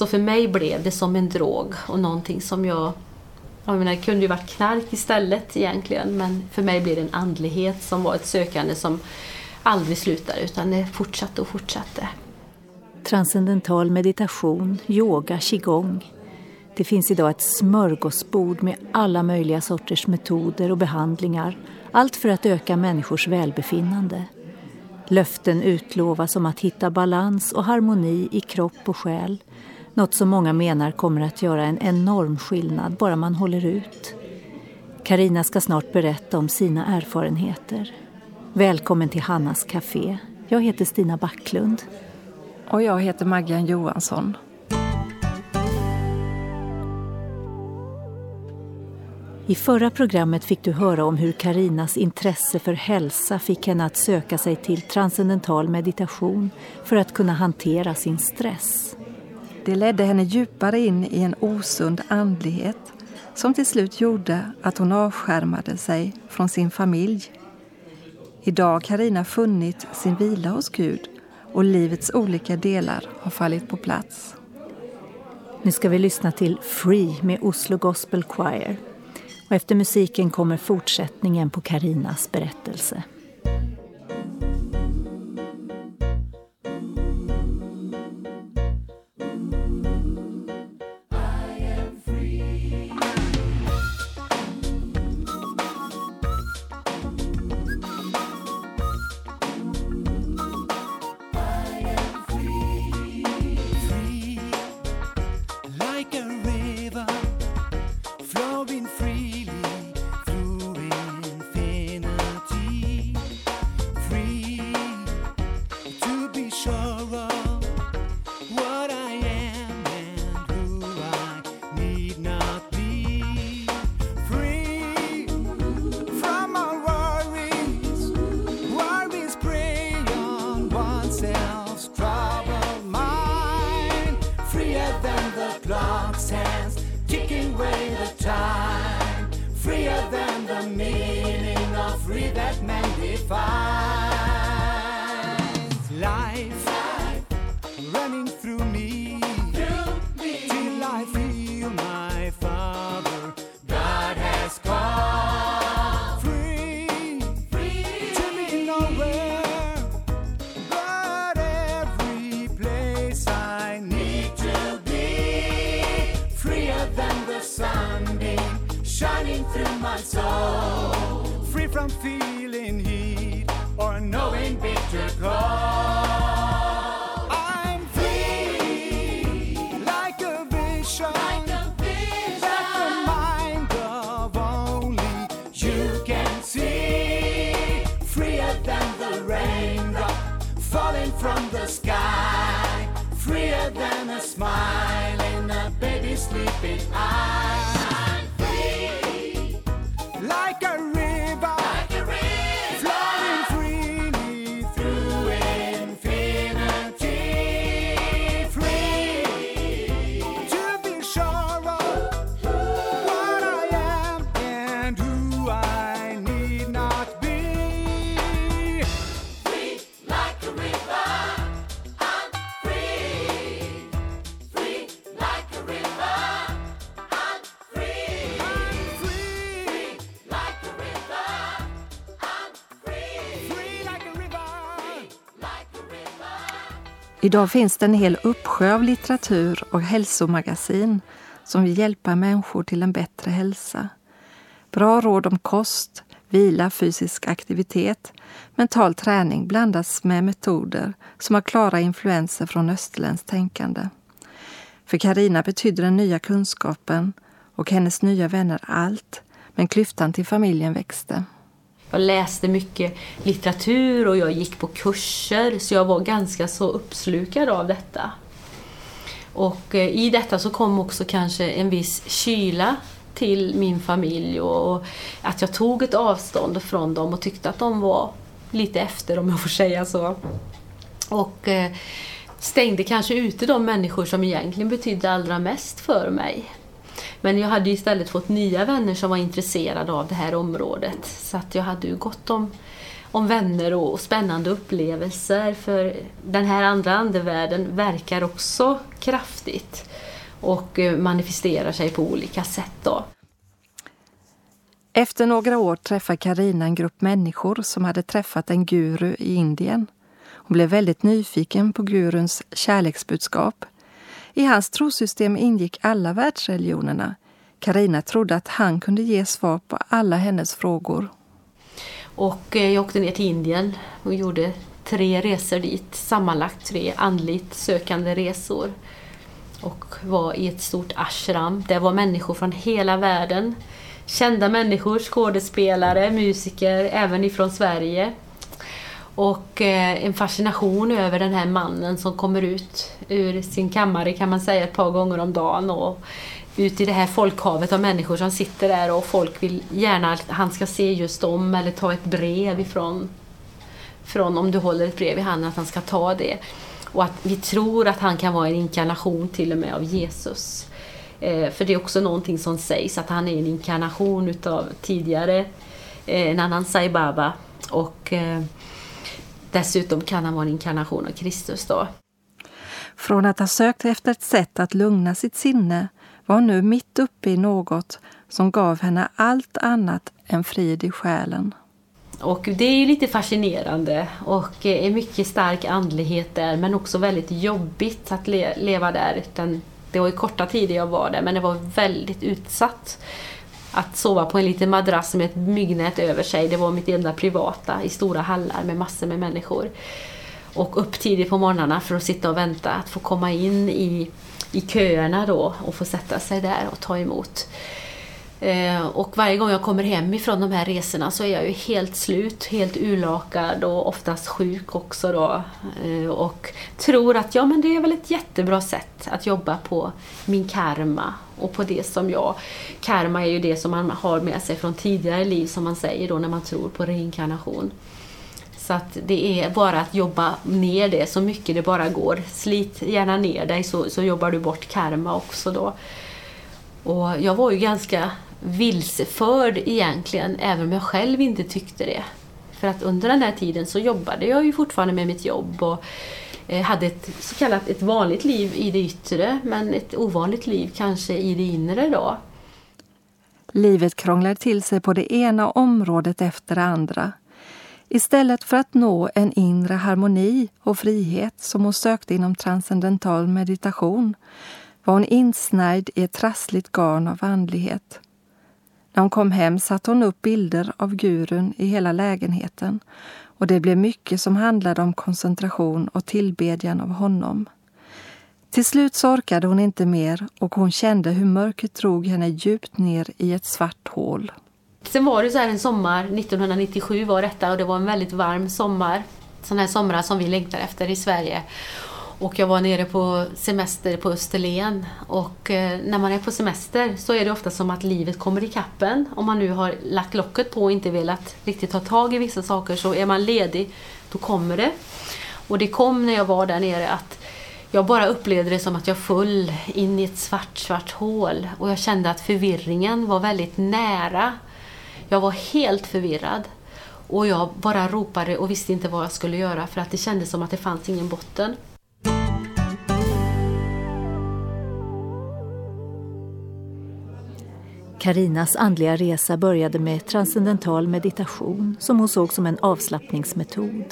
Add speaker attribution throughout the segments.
Speaker 1: Så för mig blev det som en drog och någonting som jag jag menar, det kunde ju varit knark istället egentligen men för mig blev det en andlighet som var ett sökande som aldrig slutade utan det fortsatte och fortsatte.
Speaker 2: Transcendental meditation, yoga, qigong. Det finns idag ett smörgåsbord med alla möjliga sorters metoder och behandlingar. Allt för att öka människors välbefinnande. Löften utlovas om att hitta balans och harmoni i kropp och själ. Något som många menar kommer att göra en enorm skillnad bara man håller ut. Karina ska snart berätta om sina erfarenheter. Välkommen till Hannas Café. Jag heter Stina Backlund.
Speaker 3: Och jag heter Maggan Johansson.
Speaker 2: I förra programmet fick du höra om hur Karinas intresse för hälsa fick henne att söka sig till transcendental meditation för att kunna hantera sin stress.
Speaker 3: Det ledde henne djupare in i en osund andlighet som till slut gjorde att hon avskärmade sig från sin familj. Idag har Karina funnit sin vila hos Gud och livets olika delar har fallit på plats.
Speaker 2: Nu ska vi lyssna till Free med Oslo Gospel Choir. Och efter musiken kommer fortsättningen på Karinas berättelse. Faster than the clock's hands, kicking away the time. Freer than the meaning of free that man defines. falling from the sky, freer than a smile in a baby's sleeping eye.
Speaker 3: Idag finns det en hel uppsjö av litteratur och hälsomagasin som vill hjälpa människor till en bättre hälsa. Bra råd om kost, vila, fysisk aktivitet, mental träning blandas med metoder som har klara influenser från österländskt tänkande. För Karina betydde den nya kunskapen och hennes nya vänner allt, men klyftan till familjen växte.
Speaker 1: Jag läste mycket litteratur och jag gick på kurser så jag var ganska så uppslukad av detta. Och eh, i detta så kom också kanske en viss kyla till min familj och att jag tog ett avstånd från dem och tyckte att de var lite efter om jag får säga så. Och eh, stängde kanske ute de människor som egentligen betydde allra mest för mig. Men jag hade istället fått nya vänner som var intresserade av det här området. Så att jag hade ju gott om, om vänner och, och spännande upplevelser. För den här andra andevärlden verkar också kraftigt och eh, manifesterar sig på olika sätt. Då.
Speaker 3: Efter några år träffade Karina en grupp människor som hade träffat en guru i Indien. Hon blev väldigt nyfiken på guruns kärleksbudskap. I hans trosystem ingick alla världsreligionerna. Karina trodde att han kunde ge svar på alla hennes frågor.
Speaker 1: Och eh, jag åkte ner till Indien och gjorde tre resor dit, sammanlagt tre andligt sökande resor. Och var i ett stort ashram. Där var människor från hela världen kända människor, skådespelare, musiker, även ifrån Sverige. Och eh, en fascination över den här mannen som kommer ut ur sin kammare kan man säga ett par gånger om dagen och ut i det här folkhavet av människor som sitter där och folk vill gärna att han ska se just dem eller ta ett brev ifrån från om du håller ett brev i handen att han ska ta det. Och att vi tror att han kan vara en inkarnation till och med av Jesus. Eh, för det är också någonting som sägs att han är en inkarnation utav tidigare eh, en annan Sai Baba och eh, dessutom kan han vara en inkarnation av Kristus. Då.
Speaker 3: Från att ha sökt efter ett sätt att lugna sitt sinne var hon nu mitt uppe i något som gav henne allt annat än frid i själen.
Speaker 1: Och det är ju lite fascinerande och är mycket stark andlighet där men också väldigt jobbigt att le leva där. Den det var ju korta tider jag var där men det var väldigt utsatt. Att sova på en liten madrass med ett myggnät över sig, det var mitt enda privata i stora hallar med massor med människor. Och upp tidigt på morgnarna för att sitta och vänta, att få komma in i, i köerna då och få sätta sig där och ta emot. Eh, och varje gång jag kommer hem ifrån de här resorna så är jag ju helt slut, helt urlakad och oftast sjuk också då. Eh, och tror att ja, men det är väl ett jättebra sätt att jobba på min karma och på det som jag... Karma är ju det som man har med sig från tidigare liv som man säger då när man tror på reinkarnation. Så att det är bara att jobba ner det så mycket det bara går. Slit gärna ner dig så, så jobbar du bort karma också då. Och jag var ju ganska vilseförd egentligen, även om jag själv inte tyckte det. För att under den här tiden så jobbade jag ju fortfarande med mitt jobb och eh, hade ett så kallat ett vanligt liv i det yttre, men ett ovanligt liv kanske i det inre då.
Speaker 3: Livet krånglar till sig på det ena området efter det andra. Istället för att nå en inre harmoni och frihet som hon sökte inom transcendental meditation var hon insnärjd i ett trassligt garn av andlighet. När hon kom hem satte hon upp bilder av gurun i hela lägenheten och det blev mycket som handlade om koncentration och tillbedjan av honom. Till slut så orkade hon inte mer och hon kände hur mörkret drog henne djupt ner i ett svart hål.
Speaker 1: Sen var det så här en sommar, 1997 var detta och det var en väldigt varm sommar. Sådana här somrar som vi längtar efter i Sverige. Och jag var nere på semester på Österlen och eh, när man är på semester så är det ofta som att livet kommer i kappen. Om man nu har lagt locket på och inte velat riktigt ta tag i vissa saker så är man ledig, då kommer det. Och det kom när jag var där nere att jag bara upplevde det som att jag föll in i ett svart, svart hål och jag kände att förvirringen var väldigt nära. Jag var helt förvirrad. Och jag bara ropade och visste inte vad jag skulle göra för att det kändes som att det fanns ingen botten.
Speaker 4: Karinas andliga resa började med transcendental meditation som hon såg som en avslappningsmetod.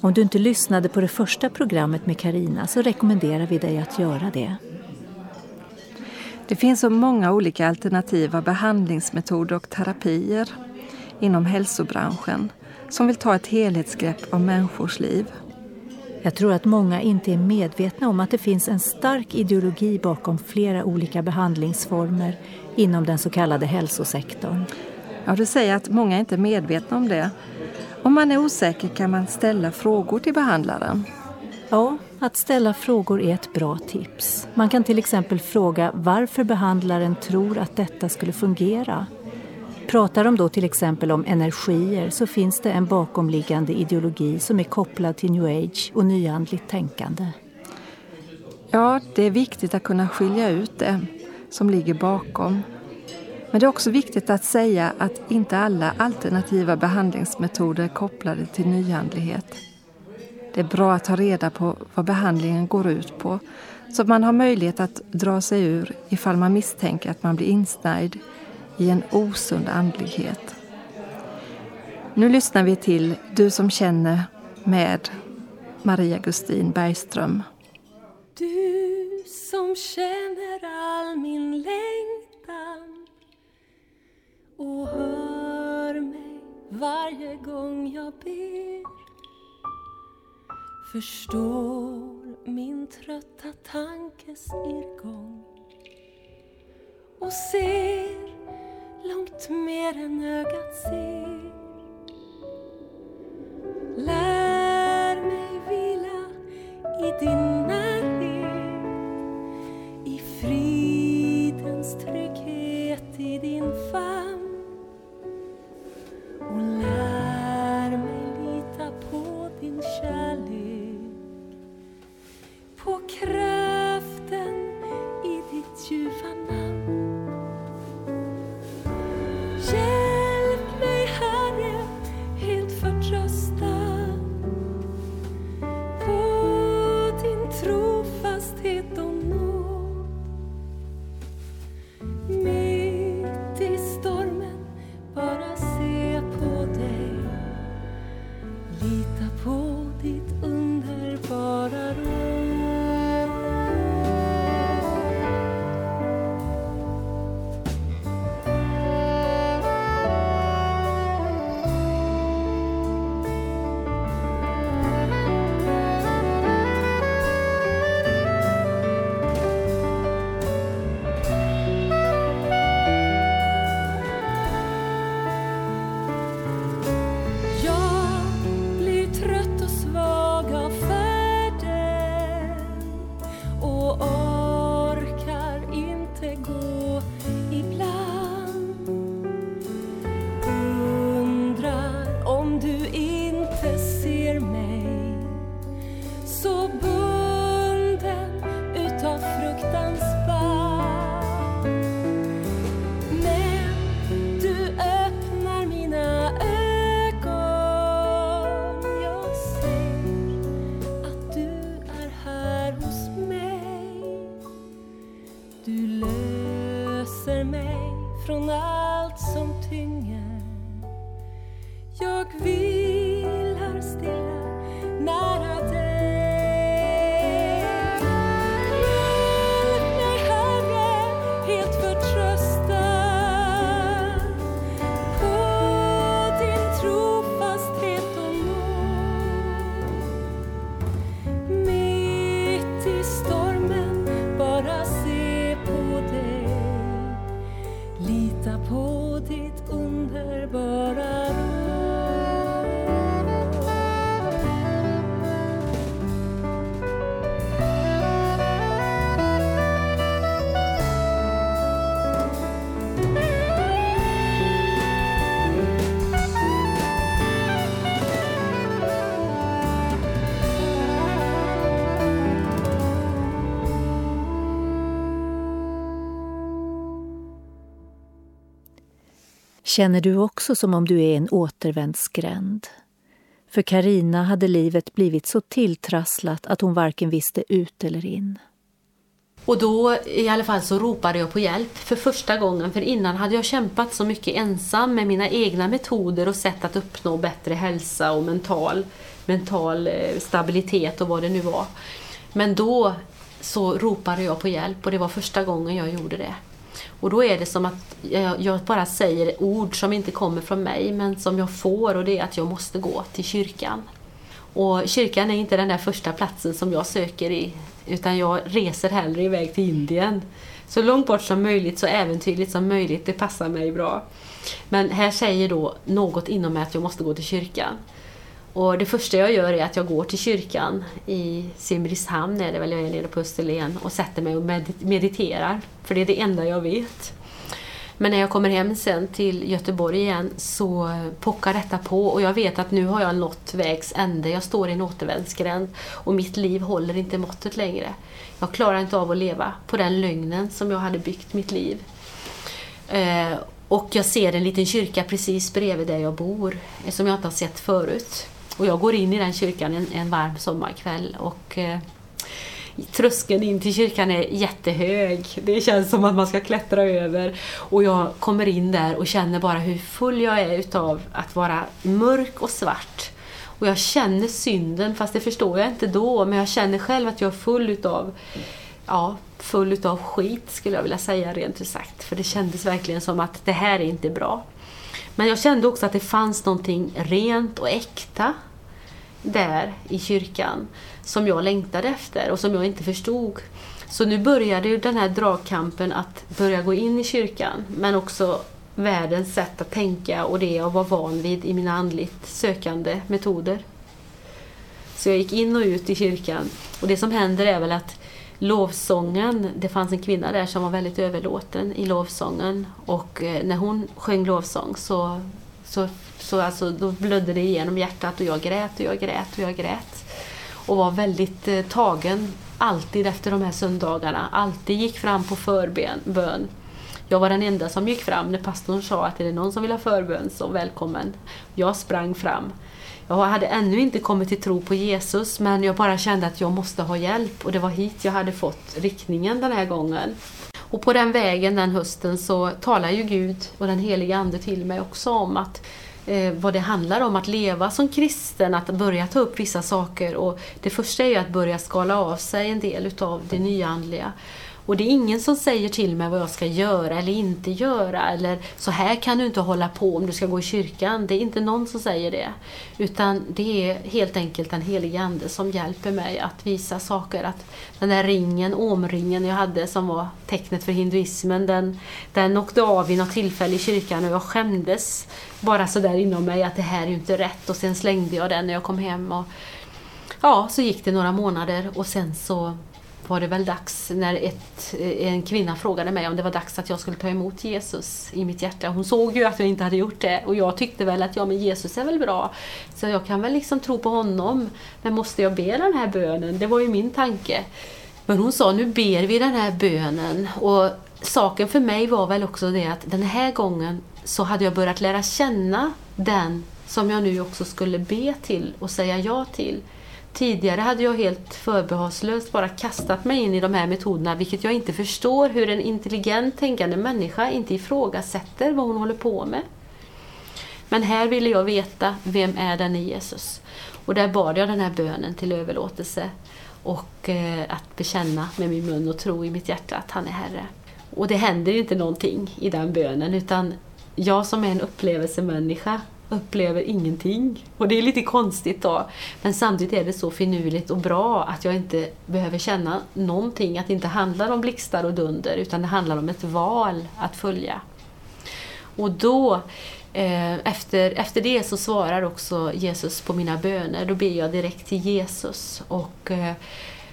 Speaker 4: Om du inte lyssnade på det första programmet med Karina så rekommenderar vi dig att göra det.
Speaker 3: Det finns så många olika alternativa behandlingsmetoder och terapier inom hälsobranschen som vill ta ett helhetsgrepp om människors liv.
Speaker 4: Jag tror att många inte är medvetna om att det finns en stark ideologi bakom flera olika behandlingsformer inom den så kallade hälsosektorn.
Speaker 3: Ja, du säger att många inte är medvetna om det. Om man är osäker kan man ställa frågor till behandlaren.
Speaker 4: Ja, att ställa frågor är ett bra tips. Man kan till exempel fråga varför behandlaren tror att detta skulle fungera. Pratar de då till exempel om energier så finns det en bakomliggande ideologi som är kopplad till new age och nyandligt tänkande.
Speaker 3: Ja, det är viktigt att kunna skilja ut det som ligger bakom. Men det är också viktigt att säga att inte alla alternativa behandlingsmetoder är kopplade till nyandlighet. Det är bra att ta reda på vad behandlingen går ut på så att man har möjlighet att dra sig ur ifall man misstänker att man blir insnärjd i en osund andlighet. Nu lyssnar vi till Du som känner med Maria Gustin Bergström.
Speaker 5: Du som känner all min längtan och hör mig varje gång jag ber förstår min trötta tankes irrgång och ser långt mer än ögat ser. Lär mig vila i din närhet i fridens trygghet i din famn och lär mig lita på din kärlek på kraften i ditt ljuva namn
Speaker 4: Känner du också som om du är en återvändsgränd? För Karina hade livet blivit så tilltrasslat att hon varken visste ut eller in.
Speaker 1: Och då i alla fall så ropade jag på hjälp för första gången. För innan hade jag kämpat så mycket ensam med mina egna metoder och sätt att uppnå bättre hälsa och mental, mental eh, stabilitet och vad det nu var. Men då så ropade jag på hjälp och det var första gången jag gjorde det. Och då är det som att jag, jag bara säger ord som inte kommer från mig men som jag får och det är att jag måste gå till kyrkan. Och kyrkan är inte den där första platsen som jag söker i utan jag reser hellre iväg till Indien. Så långt bort som möjligt, så äventyrligt som möjligt, det passar mig bra. Men här säger då något inom mig att jag måste gå till kyrkan. Och det första jag gör är att jag går till kyrkan i Simrishamn, är det väl jag är nere på Österlen, och sätter mig och mediterar. För det är det enda jag vet. Men när jag kommer hem sen till Göteborg igen så pockar detta på och jag vet att nu har jag nått vägs ände. Jag står i en återvändsgränd och mitt liv håller inte måttet längre. Jag klarar inte av att leva på den lögnen som jag hade byggt mitt liv. Eh, och jag ser en liten kyrka precis bredvid där jag bor, som jag inte har sett förut. Och jag går in i den kyrkan en, en varm sommarkväll och eh, tröskeln in till kyrkan är jättehög. Det känns som att man ska klättra över. Och jag kommer in där och känner bara hur full jag är utav att vara mörk och svart. Och jag känner synden, fast det förstår jag inte då, men jag känner själv att jag är full utav ja, full utav skit skulle jag vilja säga rent ut sagt. För det kändes verkligen som att det här är inte bra. Men jag kände också att det fanns någonting rent och äkta där i kyrkan som jag längtade efter och som jag inte förstod. Så nu började ju den här dragkampen att börja gå in i kyrkan men också världens sätt att tänka och det jag var van vid i mina andligt sökande metoder. Så jag gick in och ut i kyrkan och det som händer är väl att lovsången, det fanns en kvinna där som var väldigt överlåten i lovsången och eh, när hon sjöng lovsång så, så, så alltså, då blödde det igenom hjärtat och jag grät och jag grät och jag grät. Och var väldigt eh, tagen alltid efter de här söndagarna, alltid gick fram på förbön. Jag var den enda som gick fram när pastorn sa att är det någon som vill ha förbön så välkommen. Jag sprang fram. Jag hade ännu inte kommit till tro på Jesus men jag bara kände att jag måste ha hjälp och det var hit jag hade fått riktningen den här gången. Och på den vägen den hösten så talar ju Gud och den heliga Ande till mig också om att eh, vad det handlar om att leva som kristen, att börja ta upp vissa saker. Och det första är ju att börja skala av sig en del utav det nyandliga. Och det är ingen som säger till mig vad jag ska göra eller inte göra. Eller så här kan du inte hålla på om du ska gå i kyrkan. Det är inte någon som säger det. Utan det är helt enkelt den helige Ande som hjälper mig att visa saker. Att den där ringen, omringen jag hade som var tecknet för hinduismen, den, den åkte av vid något tillfälle i kyrkan och jag skämdes bara sådär inom mig att det här är ju inte rätt. Och sen slängde jag den när jag kom hem. Och, ja, så gick det några månader och sen så var det väl dags när ett, eh, en kvinna frågade mig om det var dags att jag skulle ta emot Jesus i mitt hjärta. Hon såg ju att jag inte hade gjort det och jag tyckte väl att ja men Jesus är väl bra så jag kan väl liksom tro på honom. Men måste jag be den här bönen? Det var ju min tanke. Men hon sa nu ber vi den här bönen och saken för mig var väl också det att den här gången så hade jag börjat lära känna den som jag nu också skulle be till och säga ja till. Tidigare hade jag helt förbehållslöst bara kastat mig in i de här metoderna vilket jag inte förstår hur en intelligent tänkande människa inte ifrågasätter vad hon håller på med. Men här ville jag veta, vem är den i Jesus? Och där bad jag den här bönen till överlåtelse och eh, att bekänna med min mun och tro i mitt hjärta att han är Herre. Och det händer ju inte någonting i den bönen utan jag som är en upplevelsemänniska upplever ingenting. Och det är lite konstigt då. Men samtidigt är det så finurligt och bra att jag inte behöver känna någonting. Att det inte handlar om blixtar och dunder utan det handlar om ett val att följa. Och då, eh, efter, efter det så svarar också Jesus på mina böner. Då ber jag direkt till Jesus. Och eh,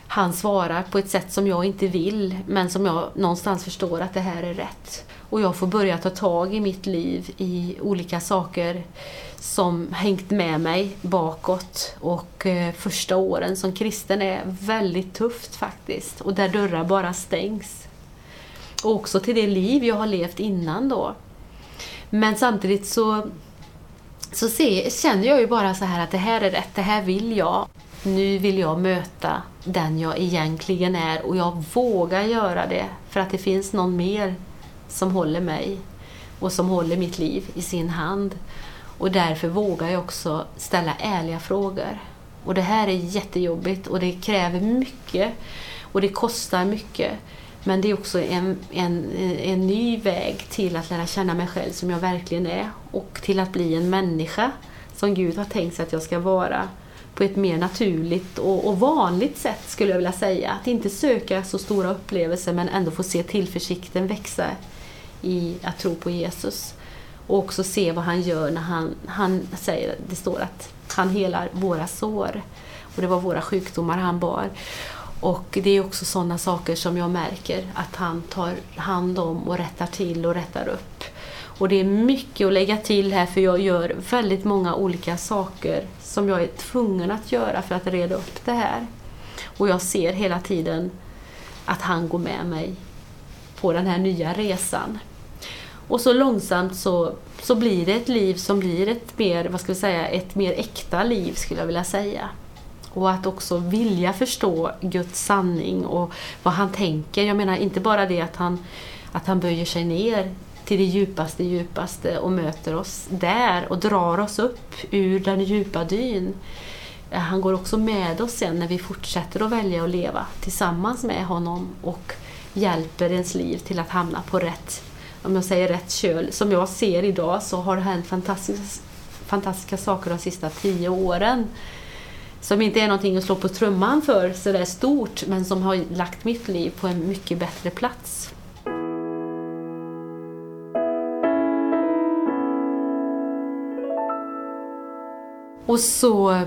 Speaker 1: han svarar på ett sätt som jag inte vill men som jag någonstans förstår att det här är rätt. Och jag får börja ta tag i mitt liv i olika saker som hängt med mig bakåt. Och eh, första åren som kristen är väldigt tufft faktiskt. Och där dörrar bara stängs. Och också till det liv jag har levt innan då. Men samtidigt så, så se, känner jag ju bara så här att det här är rätt, det här vill jag. Nu vill jag möta den jag egentligen är och jag vågar göra det för att det finns någon mer som håller mig och som håller mitt liv i sin hand. Och därför vågar jag också ställa ärliga frågor. Och det här är jättejobbigt och det kräver mycket och det kostar mycket. Men det är också en, en, en ny väg till att lära känna mig själv som jag verkligen är och till att bli en människa som Gud har tänkt sig att jag ska vara på ett mer naturligt och, och, vanligt sätt skulle jag vilja säga. Att inte söka så stora upplevelser men ändå få se tillförsikten växa i att tro på Jesus. Och också se vad han gör när han, han säger, det står att han helar våra sår. Och det var våra sjukdomar han bar. Och det är också sådana saker som jag märker att han tar hand om och rättar till och rättar upp. Och det är mycket att lägga till här för jag gör väldigt många olika saker som jag är tvungen att göra för att reda upp det här. Och jag ser hela tiden att han går med mig på den här nya resan. Och så långsamt så, så blir det ett liv som blir ett mer, vad ska vi säga, ett mer äkta liv skulle jag vilja säga. Och att också vilja förstå Guds sanning och vad han tänker. Jag menar inte bara det att han, att han böjer sig ner till det djupaste, djupaste och möter oss där och drar oss upp ur den djupa dyn. Han går också med oss sen när vi fortsätter att välja att leva tillsammans med honom och hjälper ens liv till att hamna på rätt, om jag säger rätt köl. Som jag ser idag så har det hänt fantastiska, fantastiska saker de sista tio åren. Som inte är någonting att slå på trumman för sådär stort men som har lagt mitt liv på en mycket bättre plats. Och så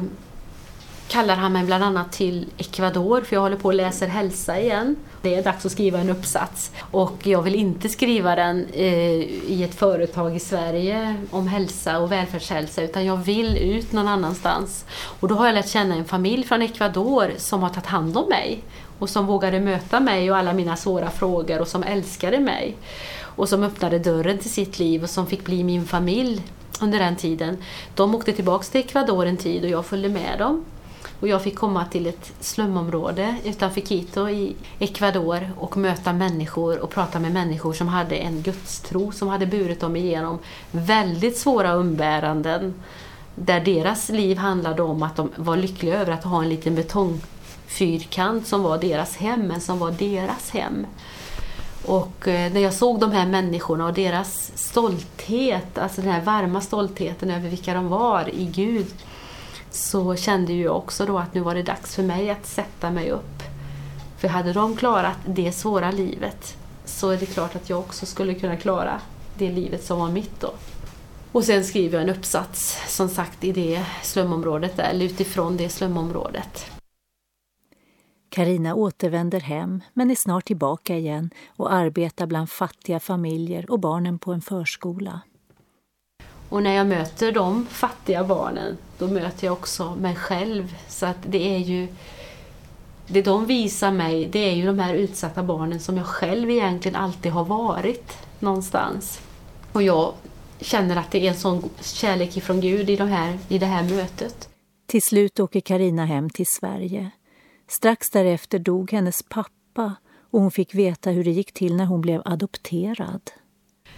Speaker 1: kallar han mig bland annat till Ecuador för jag håller på och läser hälsa igen. Det är dags att skriva en uppsats och jag vill inte skriva den eh, i ett företag i Sverige om hälsa och välfärdshälsa utan jag vill ut någon annanstans. Och då har jag lärt känna en familj från Ecuador som har tagit hand om mig och som vågade möta mig och alla mina svåra frågor och som älskade mig och som öppnade dörren till sitt liv och som fick bli min familj under den tiden. De åkte tillbaka till Ecuador en tid och jag följde med dem. Och jag fick komma till ett slumområde utanför Quito i Ecuador och möta människor och prata med människor som hade en gudstro som hade burit dem igenom väldigt svåra umbäranden. Där deras liv handlade om att de var lyckliga över att ha en liten betongfyrkant som var deras hem, men som var deras hem. Och eh, när jag såg de här människorna och deras stolthet, alltså den här varma stoltheten över vilka de var i Gud, så kände jag också då att nu var det dags för mig att sätta mig upp. För hade de klarat det svåra livet så är det klart att jag också skulle kunna klara det livet som var mitt då. Och sen skriver jag en uppsats, som sagt, i det slumområdet, eller utifrån det slumområdet.
Speaker 4: Karina återvänder hem men är snart tillbaka igen och arbetar bland fattiga familjer och barnen på en förskola.
Speaker 1: Och när jag möter de fattiga barnen, då möter jag också mig själv. Så att det är ju... Det de visar mig, det är ju de här utsatta barnen som jag själv egentligen alltid har varit någonstans. Och jag känner att det är en sån kärlek ifrån Gud i, de här, i det här mötet.
Speaker 4: Till slut åker Karina hem till Sverige. Strax därefter dog hennes pappa och hon fick veta hur det gick till när hon blev adopterad.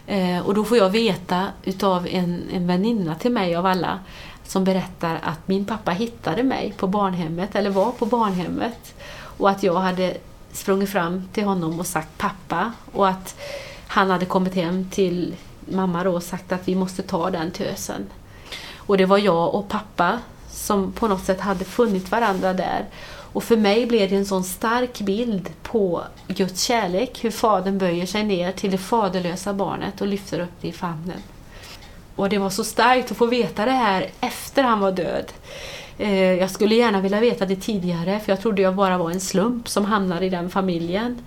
Speaker 1: Eh, och då får jag veta utav en, en väninna till mig av alla som berättar att min pappa hittade mig på barnhemmet, eller var på barnhemmet. Och att jag hade sprungit fram till honom och sagt pappa och att han hade kommit hem till mamma då och sagt att vi måste ta den tösen. Och det var jag och pappa som på något sätt hade funnit varandra där. Och för mig blev det en sån stark bild på Guds kärlek, hur fadern böjer sig ner till det faderlösa barnet och lyfter upp det i famnen. Och det var så starkt att få veta det här efter han var död. Eh, jag skulle gärna vilja veta det tidigare för jag trodde jag bara var en slump som hamnade i den familjen.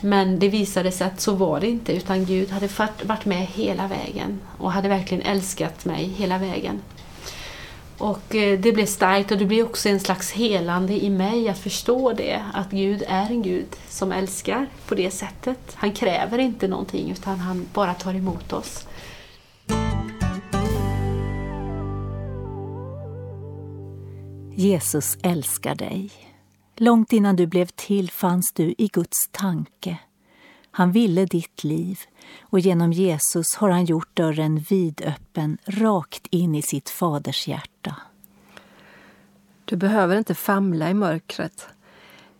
Speaker 1: Men det visade sig att så var det inte utan Gud hade varit med hela vägen och hade verkligen älskat mig hela vägen. Och eh, det blev starkt och det blev också en slags helande i mig att förstå det, att Gud är en Gud som älskar på det sättet. Han kräver inte någonting utan han bara tar emot oss.
Speaker 4: Jesus älskar dig. Långt innan du blev till fanns du i Guds tanke. Han ville ditt liv och genom Jesus har han gjort dörren vidöppen rakt in i sitt faders hjärta.
Speaker 3: Du behöver inte famla i mörkret.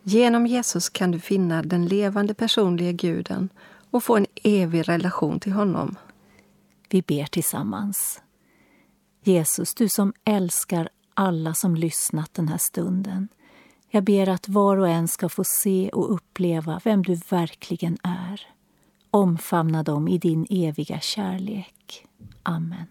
Speaker 3: Genom Jesus kan du finna den levande personliga guden och få en evig relation till honom.
Speaker 4: Vi ber tillsammans. Jesus, du som älskar alla som lyssnat den här stunden. Jag ber att var och en ska få se och uppleva vem du verkligen är. Omfamna dem i din eviga kärlek. Amen.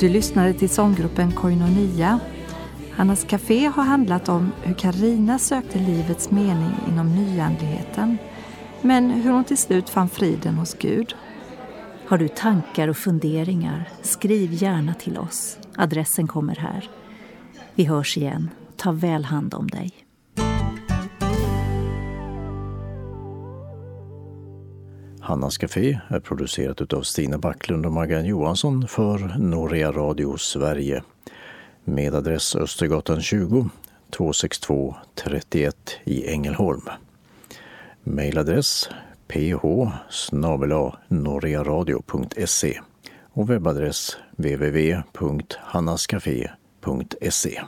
Speaker 3: Du lyssnade till sånggruppen Koinonia. Hannas Café har handlat om hur Karina sökte livets mening inom nyandligheten, men hur hon till slut fann friden hos Gud.
Speaker 4: Har du tankar och funderingar, skriv gärna till oss. Adressen kommer här. Vi hörs igen. Ta väl hand om dig.
Speaker 6: Hannas Café är producerat av Stina Backlund och Maggan Johansson för Norea Radio Sverige med adress Östergatan 20 262 31 i Ängelholm. Mailadress ph norrearadio.se och webbadress www.hannascafé.se